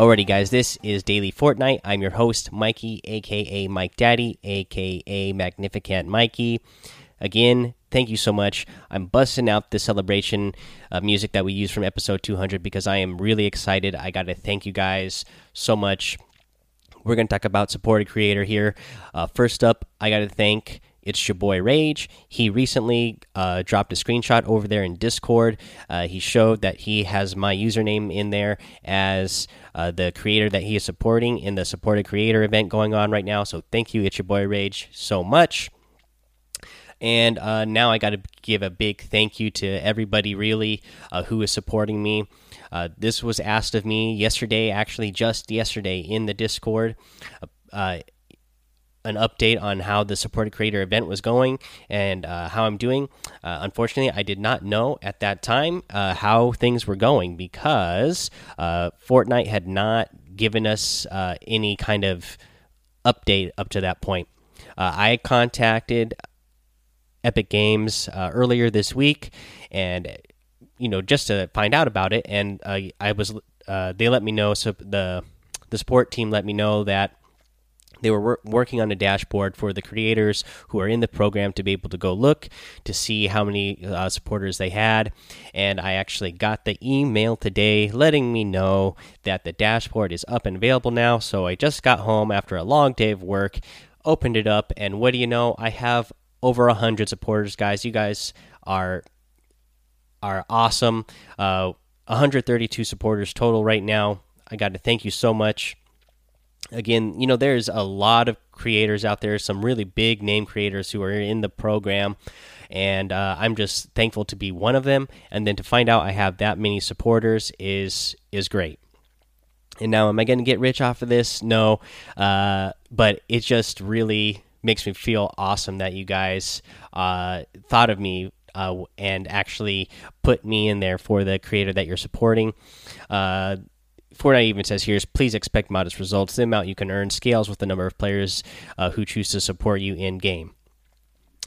Alrighty, guys, this is Daily Fortnite. I'm your host, Mikey, aka Mike Daddy, aka Magnificent Mikey. Again, thank you so much. I'm busting out the celebration music that we used from episode 200 because I am really excited. I got to thank you guys so much. We're going to talk about supported creator here. Uh, first up, I got to thank it's your boy Rage. He recently uh, dropped a screenshot over there in Discord. Uh, he showed that he has my username in there as uh, the creator that he is supporting in the supported creator event going on right now. So thank you, it's your boy Rage, so much. And uh, now I got to give a big thank you to everybody, really, uh, who is supporting me. Uh, this was asked of me yesterday, actually, just yesterday in the Discord. An update on how the supported creator event was going and uh, how I'm doing. Uh, unfortunately, I did not know at that time uh, how things were going because uh, Fortnite had not given us uh, any kind of update up to that point. Uh, I contacted Epic Games earlier this week and you know just to find out about it and I was they let me know so the the support team let me know that they were wor working on a dashboard for the creators who are in the program to be able to go look to see how many uh, supporters they had. And I actually got the email today letting me know that the dashboard is up and available now. So I just got home after a long day of work, opened it up, and what do you know? I have over a hundred supporters, guys. You guys are are awesome. Uh, 132 supporters total right now. I got to thank you so much again, you know, there's a lot of creators out there, some really big name creators who are in the program, and uh, I'm just thankful to be one of them. And then to find out I have that many supporters is is great. And now, am I going to get rich off of this? No, uh, but it just really makes me feel awesome that you guys uh, thought of me uh, and actually put me in there for the creator that you're supporting. Uh, Fortnite even says here is please expect modest results. The amount you can earn scales with the number of players uh, who choose to support you in game.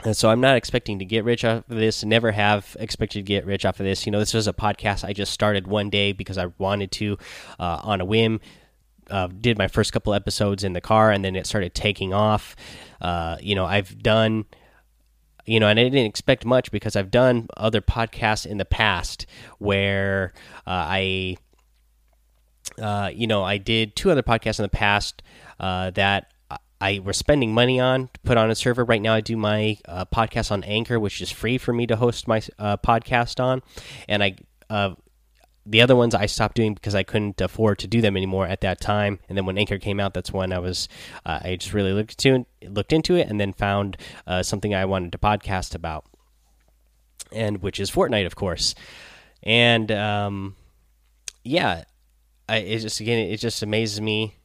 And so I'm not expecting to get rich off of this. Never have expected to get rich off of this. You know, this was a podcast I just started one day because I wanted to, uh, on a whim. Uh, did my first couple episodes in the car, and then it started taking off. Uh, you know, I've done you know, and I didn't expect much because I've done other podcasts in the past where uh, I uh, you know, I did two other podcasts in the past uh, that I was spending money on to put on a server. Right now, I do my uh, podcast on Anchor, which is free for me to host my uh, podcast on, and I. Uh, the other ones I stopped doing because I couldn't afford to do them anymore at that time. And then when Anchor came out, that's when I was I just really looked to looked into it and then found something I wanted to podcast about, and which is Fortnite, of course. And um, yeah, I, it just again it just amazes me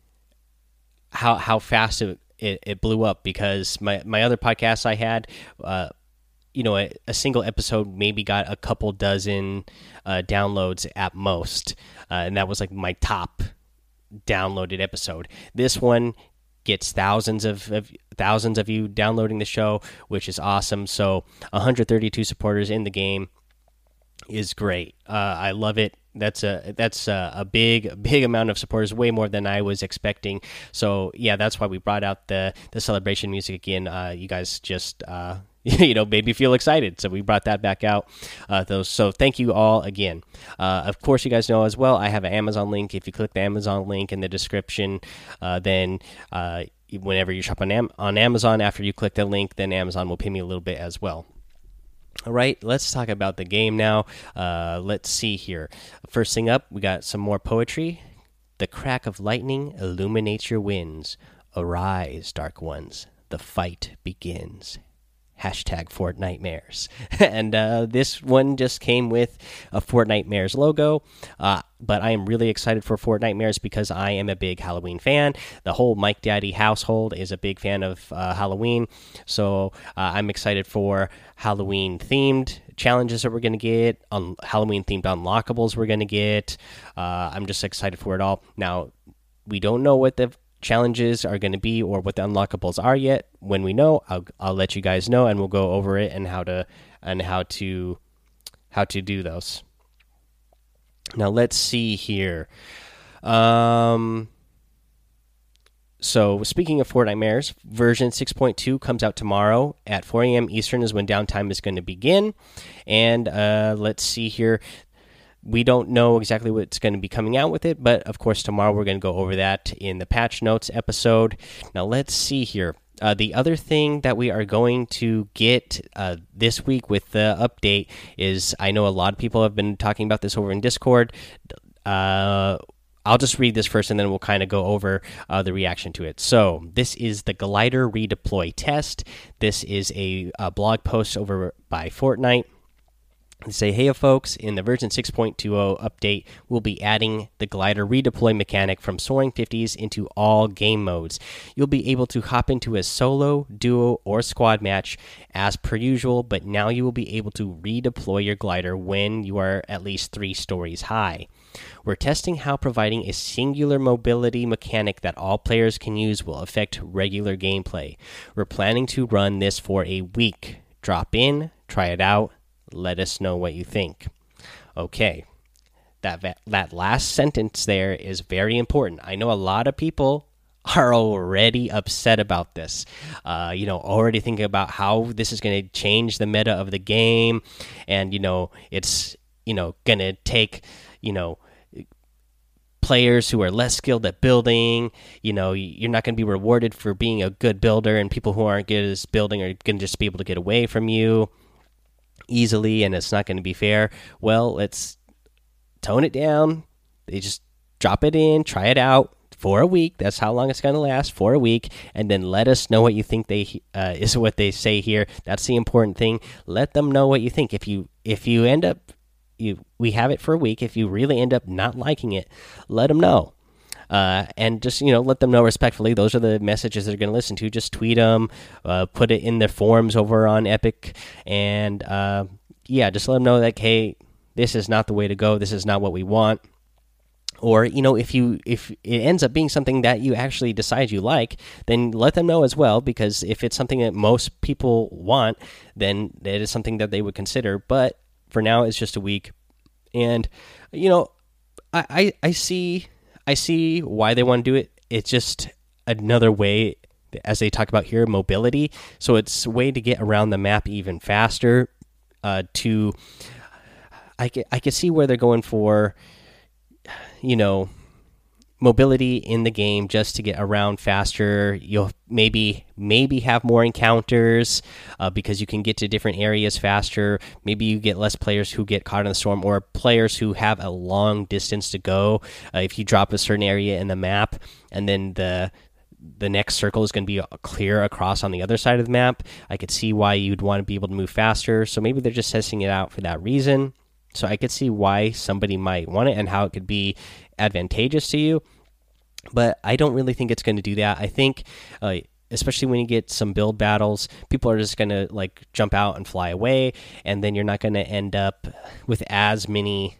how how fast it, it, it blew up because my my other podcasts I had uh, you know a, a, single episode maybe got a couple dozen uh, downloads at most. Uh, and that was like my top downloaded episode. This one gets thousands of, of, thousands of you downloading the show which is awesome. So 132 supporters in the game is great uh, i love it that's a that's a, a, big big amount of supporters, way more than I was expecting. So yeah, that's why we brought out the the celebration music again. Uh, you guys just uh, you know made me feel excited, so we brought that back out. Uh, those so thank you all again. Uh, of course, you guys know as well. I have an Amazon link. If you click the Amazon link in the description, uh, then whenever you shop on Am on Amazon, after you click the link, then Amazon will pay me a little bit as well. All right, let's talk about the game now. Uh, let's see here. First thing up, we got some more poetry. The crack of lightning illuminates your winds. Arise, dark ones. The fight begins hashtag Fortnitemares. and uh, this one just came with a Fortnitemares logo. Uh, but I am really excited for Fortnitemares because I am a big Halloween fan. The whole Mike Daddy household is a big fan of uh, Halloween. So uh, I'm excited for Halloween themed challenges that we're going to get, on Halloween themed unlockables we're going to get. Uh, I'm just excited for it all. Now, we don't know what the challenges are going to be or what the unlockables are yet. When we know, I'll I'll let you guys know and we'll go over it and how to and how to how to do those. Now let's see here. Um. So speaking of Fortnite Mares, version 6.2 comes out tomorrow at 4 a.m. Eastern is when downtime is going to begin. And uh, let's see here. We don't know exactly what's going to be coming out with it, but of course tomorrow we're going to go over that in the patch notes episode. Now let's see here. Uh, the other thing that we are going to get uh, this week with the update is I know a lot of people have been talking about this over in Discord. Uh, I'll just read this first and then we'll kind of go over uh, the reaction to it. So, this is the glider redeploy test. This is a, a blog post over by Fortnite say, hey, folks, in the version 6.20 update, we'll be adding the glider redeploy mechanic from soaring 50s into all game modes. You'll be able to hop into a solo, duo, or squad match as per usual, but now you will be able to redeploy your glider when you are at least three stories high. We're testing how providing a singular mobility mechanic that all players can use will affect regular gameplay. We're planning to run this for a week. Drop in, try it out let us know what you think. Okay. That that last sentence there is very important. I know a lot of people are already upset about this. Uh, you know, already thinking about how this is going to change the meta of the game, and you know, it's you know going to take you know players who are less skilled at building. You know, you're not going to be rewarded for being a good builder, and people who aren't good at building are going to just be able to get away from you easily and it's not going to be fair. Well, let's tone it down. They just drop it in, try it out for a week. That's how long it's going to last for a week, and then let us know what you think. They uh, is what they say here. That's the important thing. Let them know what you think. If you if you end up you we have it for a week. If you really end up not liking it, let them know uh, and just you know let them know respectfully. Those are the messages they're going to listen to. Just tweet them, uh, put it in their forums over on Epic, and uh, yeah, just let them know that hey, this is not the way to go. This is not what we want. Or you know, if you if it ends up being something that you actually decide you like, then let them know as well. Because if it's something that most people want, then it is something that they would consider. But for now, it's just a week, and you know, I I, I see I see why they want to do it. It's just another way, as they talk about here, mobility. So it's a way to get around the map even faster. Uh, to I can I can see where they're going for, you know, mobility in the game just to get around faster. You'll maybe maybe have more encounters uh, because you can get to different areas faster. Maybe you get less players who get caught in the storm, or players who have a long distance to go. Uh, if you drop a certain area in the map and then the the next circle is going to be clear across on the other side of the map. I could see why you'd want to be able to move faster. So maybe they're just testing it out for that reason. So I could see why somebody might want it and how it could be advantageous to you. But I don't really think it's going to do that. I think, uh, especially when you get some build battles, people are just going to like jump out and fly away, and then you're not going to end up with as many.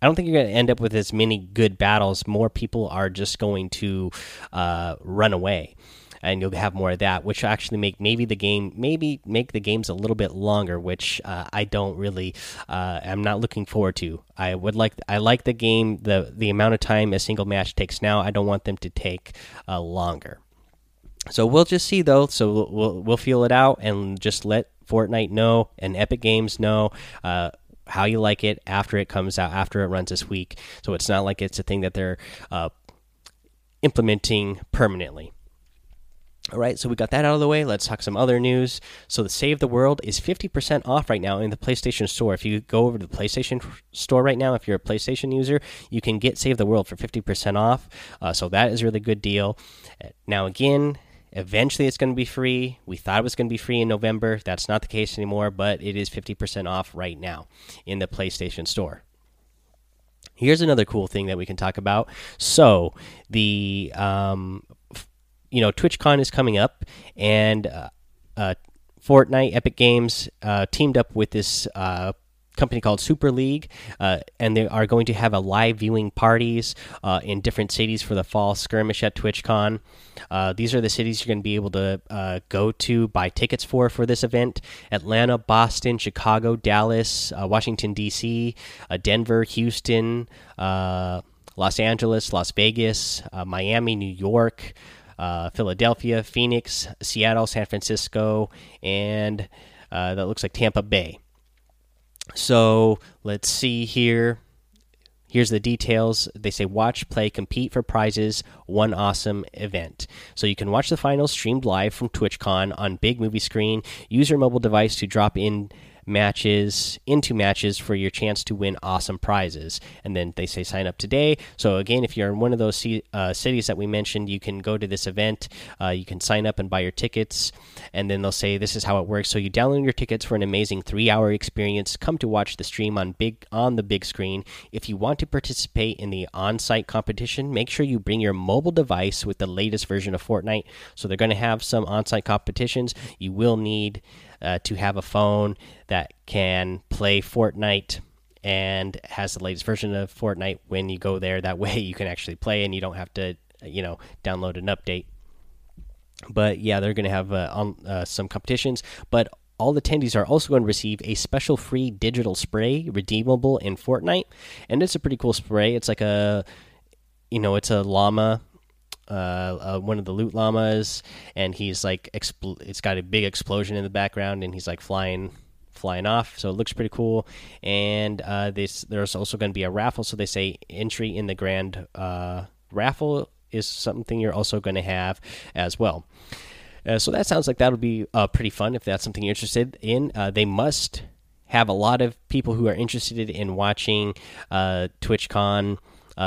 I don't think you're going to end up with as many good battles. More people are just going to uh, run away and you'll have more of that, which actually make maybe the game maybe make the games a little bit longer, which uh, I don't really uh, I'm not looking forward to. I would like I like the game the the amount of time a single match takes now. I don't want them to take uh, longer. So we'll just see though. So we'll, we'll, feel it out and just let Fortnite know and Epic Games know uh, how you like it after it comes out after it runs this week. So it's not like it's a thing that they're uh, implementing permanently. All right, so we got that out of the way. Let's talk some other news. So, the Save the World is 50% off right now in the PlayStation Store. If you go over to the PlayStation Store right now, if you're a PlayStation user, you can get Save the World for 50% off. Uh, so, that is a really good deal. Now, again, eventually it's going to be free. We thought it was going to be free in November. That's not the case anymore, but it is 50% off right now in the PlayStation Store. Here's another cool thing that we can talk about. So, the um, you know, TwitchCon is coming up, and uh, uh, Fortnite, Epic Games uh, teamed up with this uh, company called Super League, uh, and they are going to have a live viewing parties uh, in different cities for the fall skirmish at TwitchCon. These are the cities you're going to be able to go to, buy tickets for for this event: Atlanta, Boston, Chicago, Dallas, Washington D.C., Denver, Houston. Los Angeles, Las Vegas, Miami, New York, uh, Philadelphia, Phoenix, Seattle, San Francisco, and uh, that looks like Tampa Bay. So let's see here. Here's the details. They say watch, play, compete for prizes, one awesome event. So you can watch the finals streamed live from TwitchCon on big movie screen. Use your mobile device to drop in matches into matches for your chance to win awesome prizes. And then they say sign up today. So again, if you're in one of those uh, cities that we mentioned, you can go to this event. Uh, you can sign up and buy your tickets, and then they'll say this is how it works. So you download your tickets for an amazing three-hour experience. Come to watch the stream on big on the big screen. If you want to participate in the on-site competition, make sure you bring your mobile device with the latest version of Fortnite. So they're going to have some on-site competitions. You will need uh, to have a phone that can play Fortnite and has the latest version of Fortnite when you go there. That way you can actually play and you don't have to, you know, download an update. But yeah, they're going to have uh, on, uh, some competitions. But all the attendees are also going to receive a special free digital spray redeemable in Fortnite, and it's a pretty cool spray. It's like a, you know, it's a llama uh, uh, one of the loot llamas, and he's like it's got a big explosion in the background, and he's like flying flying off. So it looks pretty cool. And uh, this there's also going to be a raffle. So they say entry in the grand uh, raffle is something you're also going to have as well. Uh, so that sounds like that'll be uh, pretty fun if that's something you're interested in. Uh, they must have a lot of people who are interested in watching TwitchCon,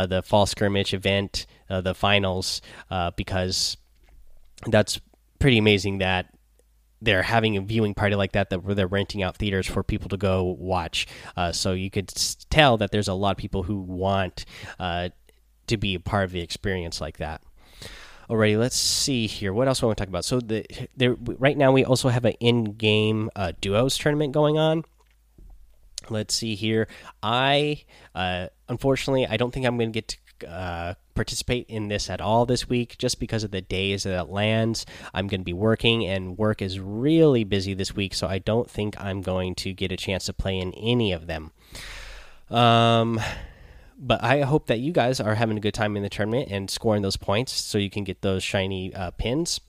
the fall skirmish event, uh, the finals, uh, because that's pretty amazing that they're having a viewing party like that that where they're renting out theaters for people to go watch. Uh, so you could tell that there's a lot of people who want uh, to be a part of the experience like that. Alrighty, let's see here. What else I want to talk about? So the there right now we also have an in-game uh, duos tournament going on. Let's see here. I uh, unfortunately I don't think I'm going to get to uh, participate in this at all this week just because of the days that it lands. I'm going to be working, and work is really busy this week, so I don't think I'm going to get a chance to play in any of them. Um, but I hope that you guys are having a good time in the tournament and scoring those points so you can get those shiny uh, pins.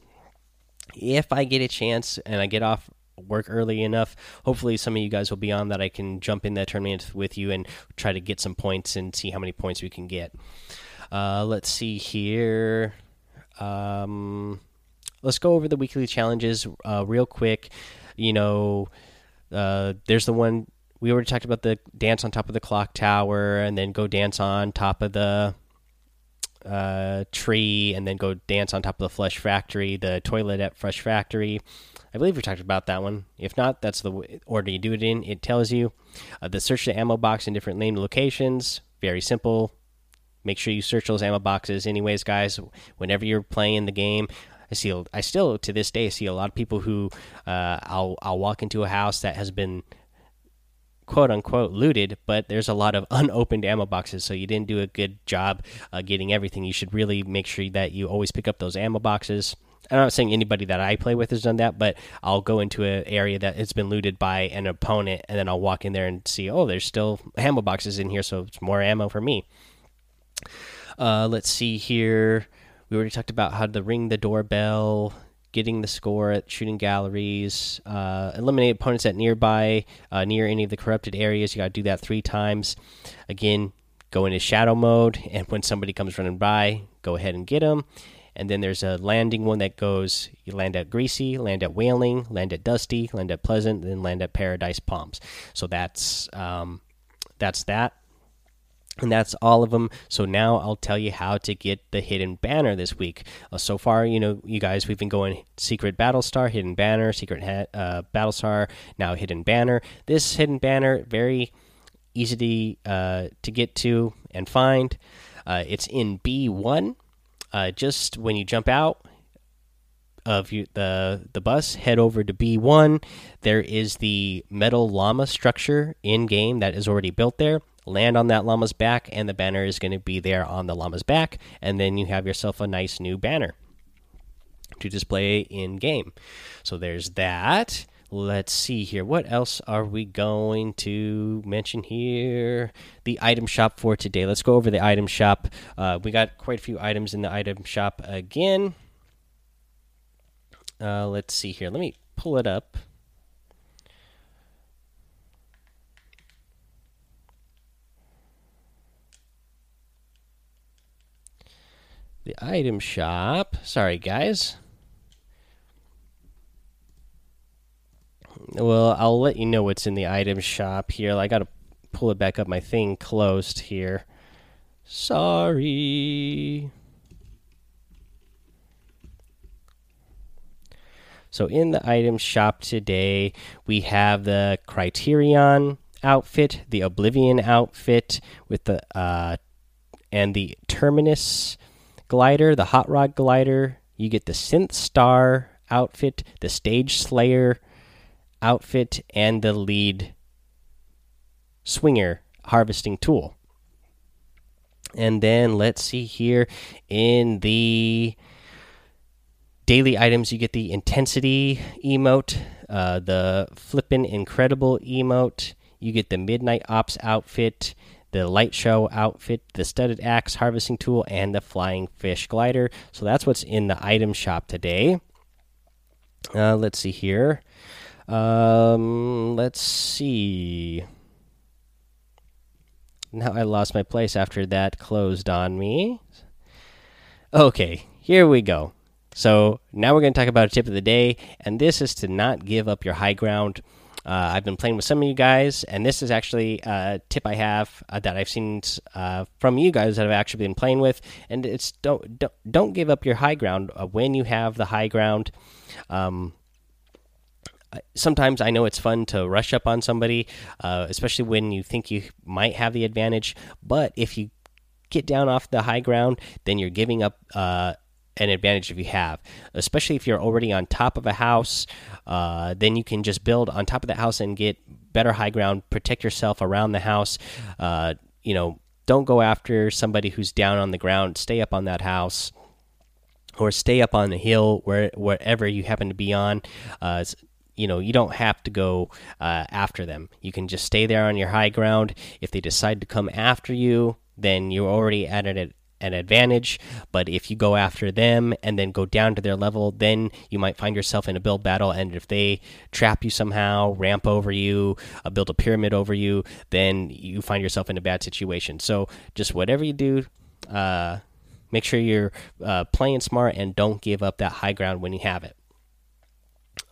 If I get a chance and I get off work early enough. Hopefully, some of you guys will be on that I can jump in that tournament with you and try to get some points and see how many points we can get. Uh, let's see here. Um, let's go over the weekly challenges uh, real quick. You know, uh, there's the one we already talked about the dance on top of the clock tower, and then go dance on top of the uh, tree, and then go dance on top of the Flush Factory, the toilet at Flush Factory. I believe we talked about that one. If not, that's the order you do it in. It tells you uh, the search the ammo box in different named locations. Very simple. Make sure you search those ammo boxes, anyways, guys. Whenever you're playing the game, I see. I still to this day see a lot of people who uh, I'll I'll walk into a house that has been quote unquote looted, but there's a lot of unopened ammo boxes, so you didn't do a good job uh, getting everything. You should really make sure that you always pick up those ammo boxes. I'm not saying anybody that I play with has done that, but I'll go into an area that has been looted by an opponent, and then I'll walk in there and see, oh, there's still ammo boxes in here, so it's more ammo for me. Uh, let's see here. We already talked about how to ring the doorbell, getting the score at shooting galleries, uh, eliminate opponents at nearby, uh, near any of the corrupted areas. You got to do that three times. Again, go into shadow mode, and when somebody comes running by, go ahead and get them. And then there's a landing one that goes you land at Greasy, land at Wailing, land at Dusty, land at Pleasant, then land at Paradise Palms. So that's um, that's that. And that's all of them so now i'll tell you how to get the hidden banner this week. Uh, so far you know you guys we've been going secret battle star hidden banner secret uh, battle star now hidden banner. This hidden banner very easy to, uh, to get to and find. Uh, it's in b1 uh, just when you jump out of you, the the bus, head over to B1. There is the metal llama structure in game that is already built there land on that llama's back, and the banner is going to be there on the llama's back, and then you have yourself a nice new banner to display in game. So there's that. Let's see here. What else are we going to mention here? The item shop for today. Let's go over the item shop. Uh, we got quite a few items in the item shop again. Uh, let's see here. Let me pull it up. The item shop. Sorry, guys. Well, I'll let you know what's in the item shop here. I got to pull it back up. My thing closed here. Sorry. So in the item shop today, we have the Criterion outfit, the Oblivion outfit with the uh and the Terminus glider, the Hot Rod glider. You get the Synth Star outfit, the Stage Slayer outfit, and the lead swinger harvesting tool. And then let's see here in the daily items, you get the intensity emote, uh, the flippin' incredible emote. You get the midnight ops outfit, the light show outfit, the studded axe harvesting tool, and the flying fish glider. So that's what's in the item shop today. Uh, let's see here. Um, let's see. Now I lost my place after that closed on me. Okay, here we go. So now we're going to talk about a tip of the day, and this is to not give up your high ground. Uh, I've been playing with some of you guys, and this is actually a tip I have uh, that I've seen uh, from you guys that I've actually been playing with, and it's don't don't, don't give up your high ground uh, when you have the high ground. Um, sometimes I know it's fun to rush up on somebody, uh, especially when you think you might have the advantage. But if you get down off the high ground, then you're giving up uh, an advantage if you have, especially if you're already on top of a house. Uh, then you can just build on top of the house and get better high ground, protect yourself around the house. Uh, you know, don't go after somebody who's down on the ground. Stay up on that house. Or stay up on the hill where wherever you happen to be on. Uh, you know you don't have to go uh, after them. You can just stay there on your high ground. If they decide to come after you then you're already at an, an advantage. But if you go after them and then go down to their level then you might find yourself in a build battle. And if they trap you somehow ramp over you uh, build a pyramid over you then you find yourself in a bad situation. So just whatever you do uh, make sure you're uh, playing smart and don't give up that high ground when you have it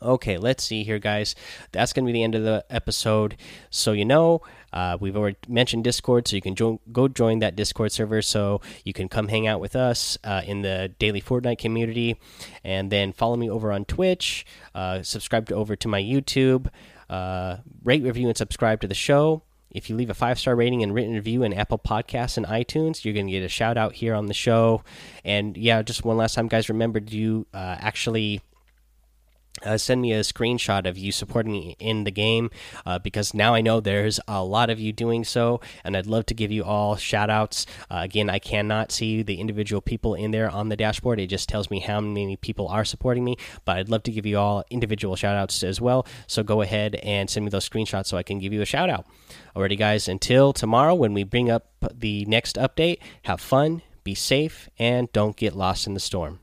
Okay, let's see here, guys. That's going to be the end of the episode. So, you know, uh, we've already mentioned Discord, so you can go join that Discord server so you can come hang out with us uh, in the daily Fortnite community. And then follow me over on Twitch, uh, subscribe to, over to my YouTube, uh, rate, review, and subscribe to the show. If you leave a five star rating and written review in Apple Podcasts and iTunes, you're going to get a shout out here on the show. And yeah, just one last time, guys, remember to uh, actually uh, send me a screenshot of you supporting me in the game uh, because now I know there's a lot of you doing so, and I'd love to give you all shout outs. Uh, again, I cannot see the individual people in there on the dashboard, it just tells me how many people are supporting me, but I'd love to give you all individual shout outs as well. So go ahead and send me those screenshots so I can give you a shout out. Alrighty, guys, until tomorrow when we bring up the next update, have fun, be safe, and don't get lost in the storm.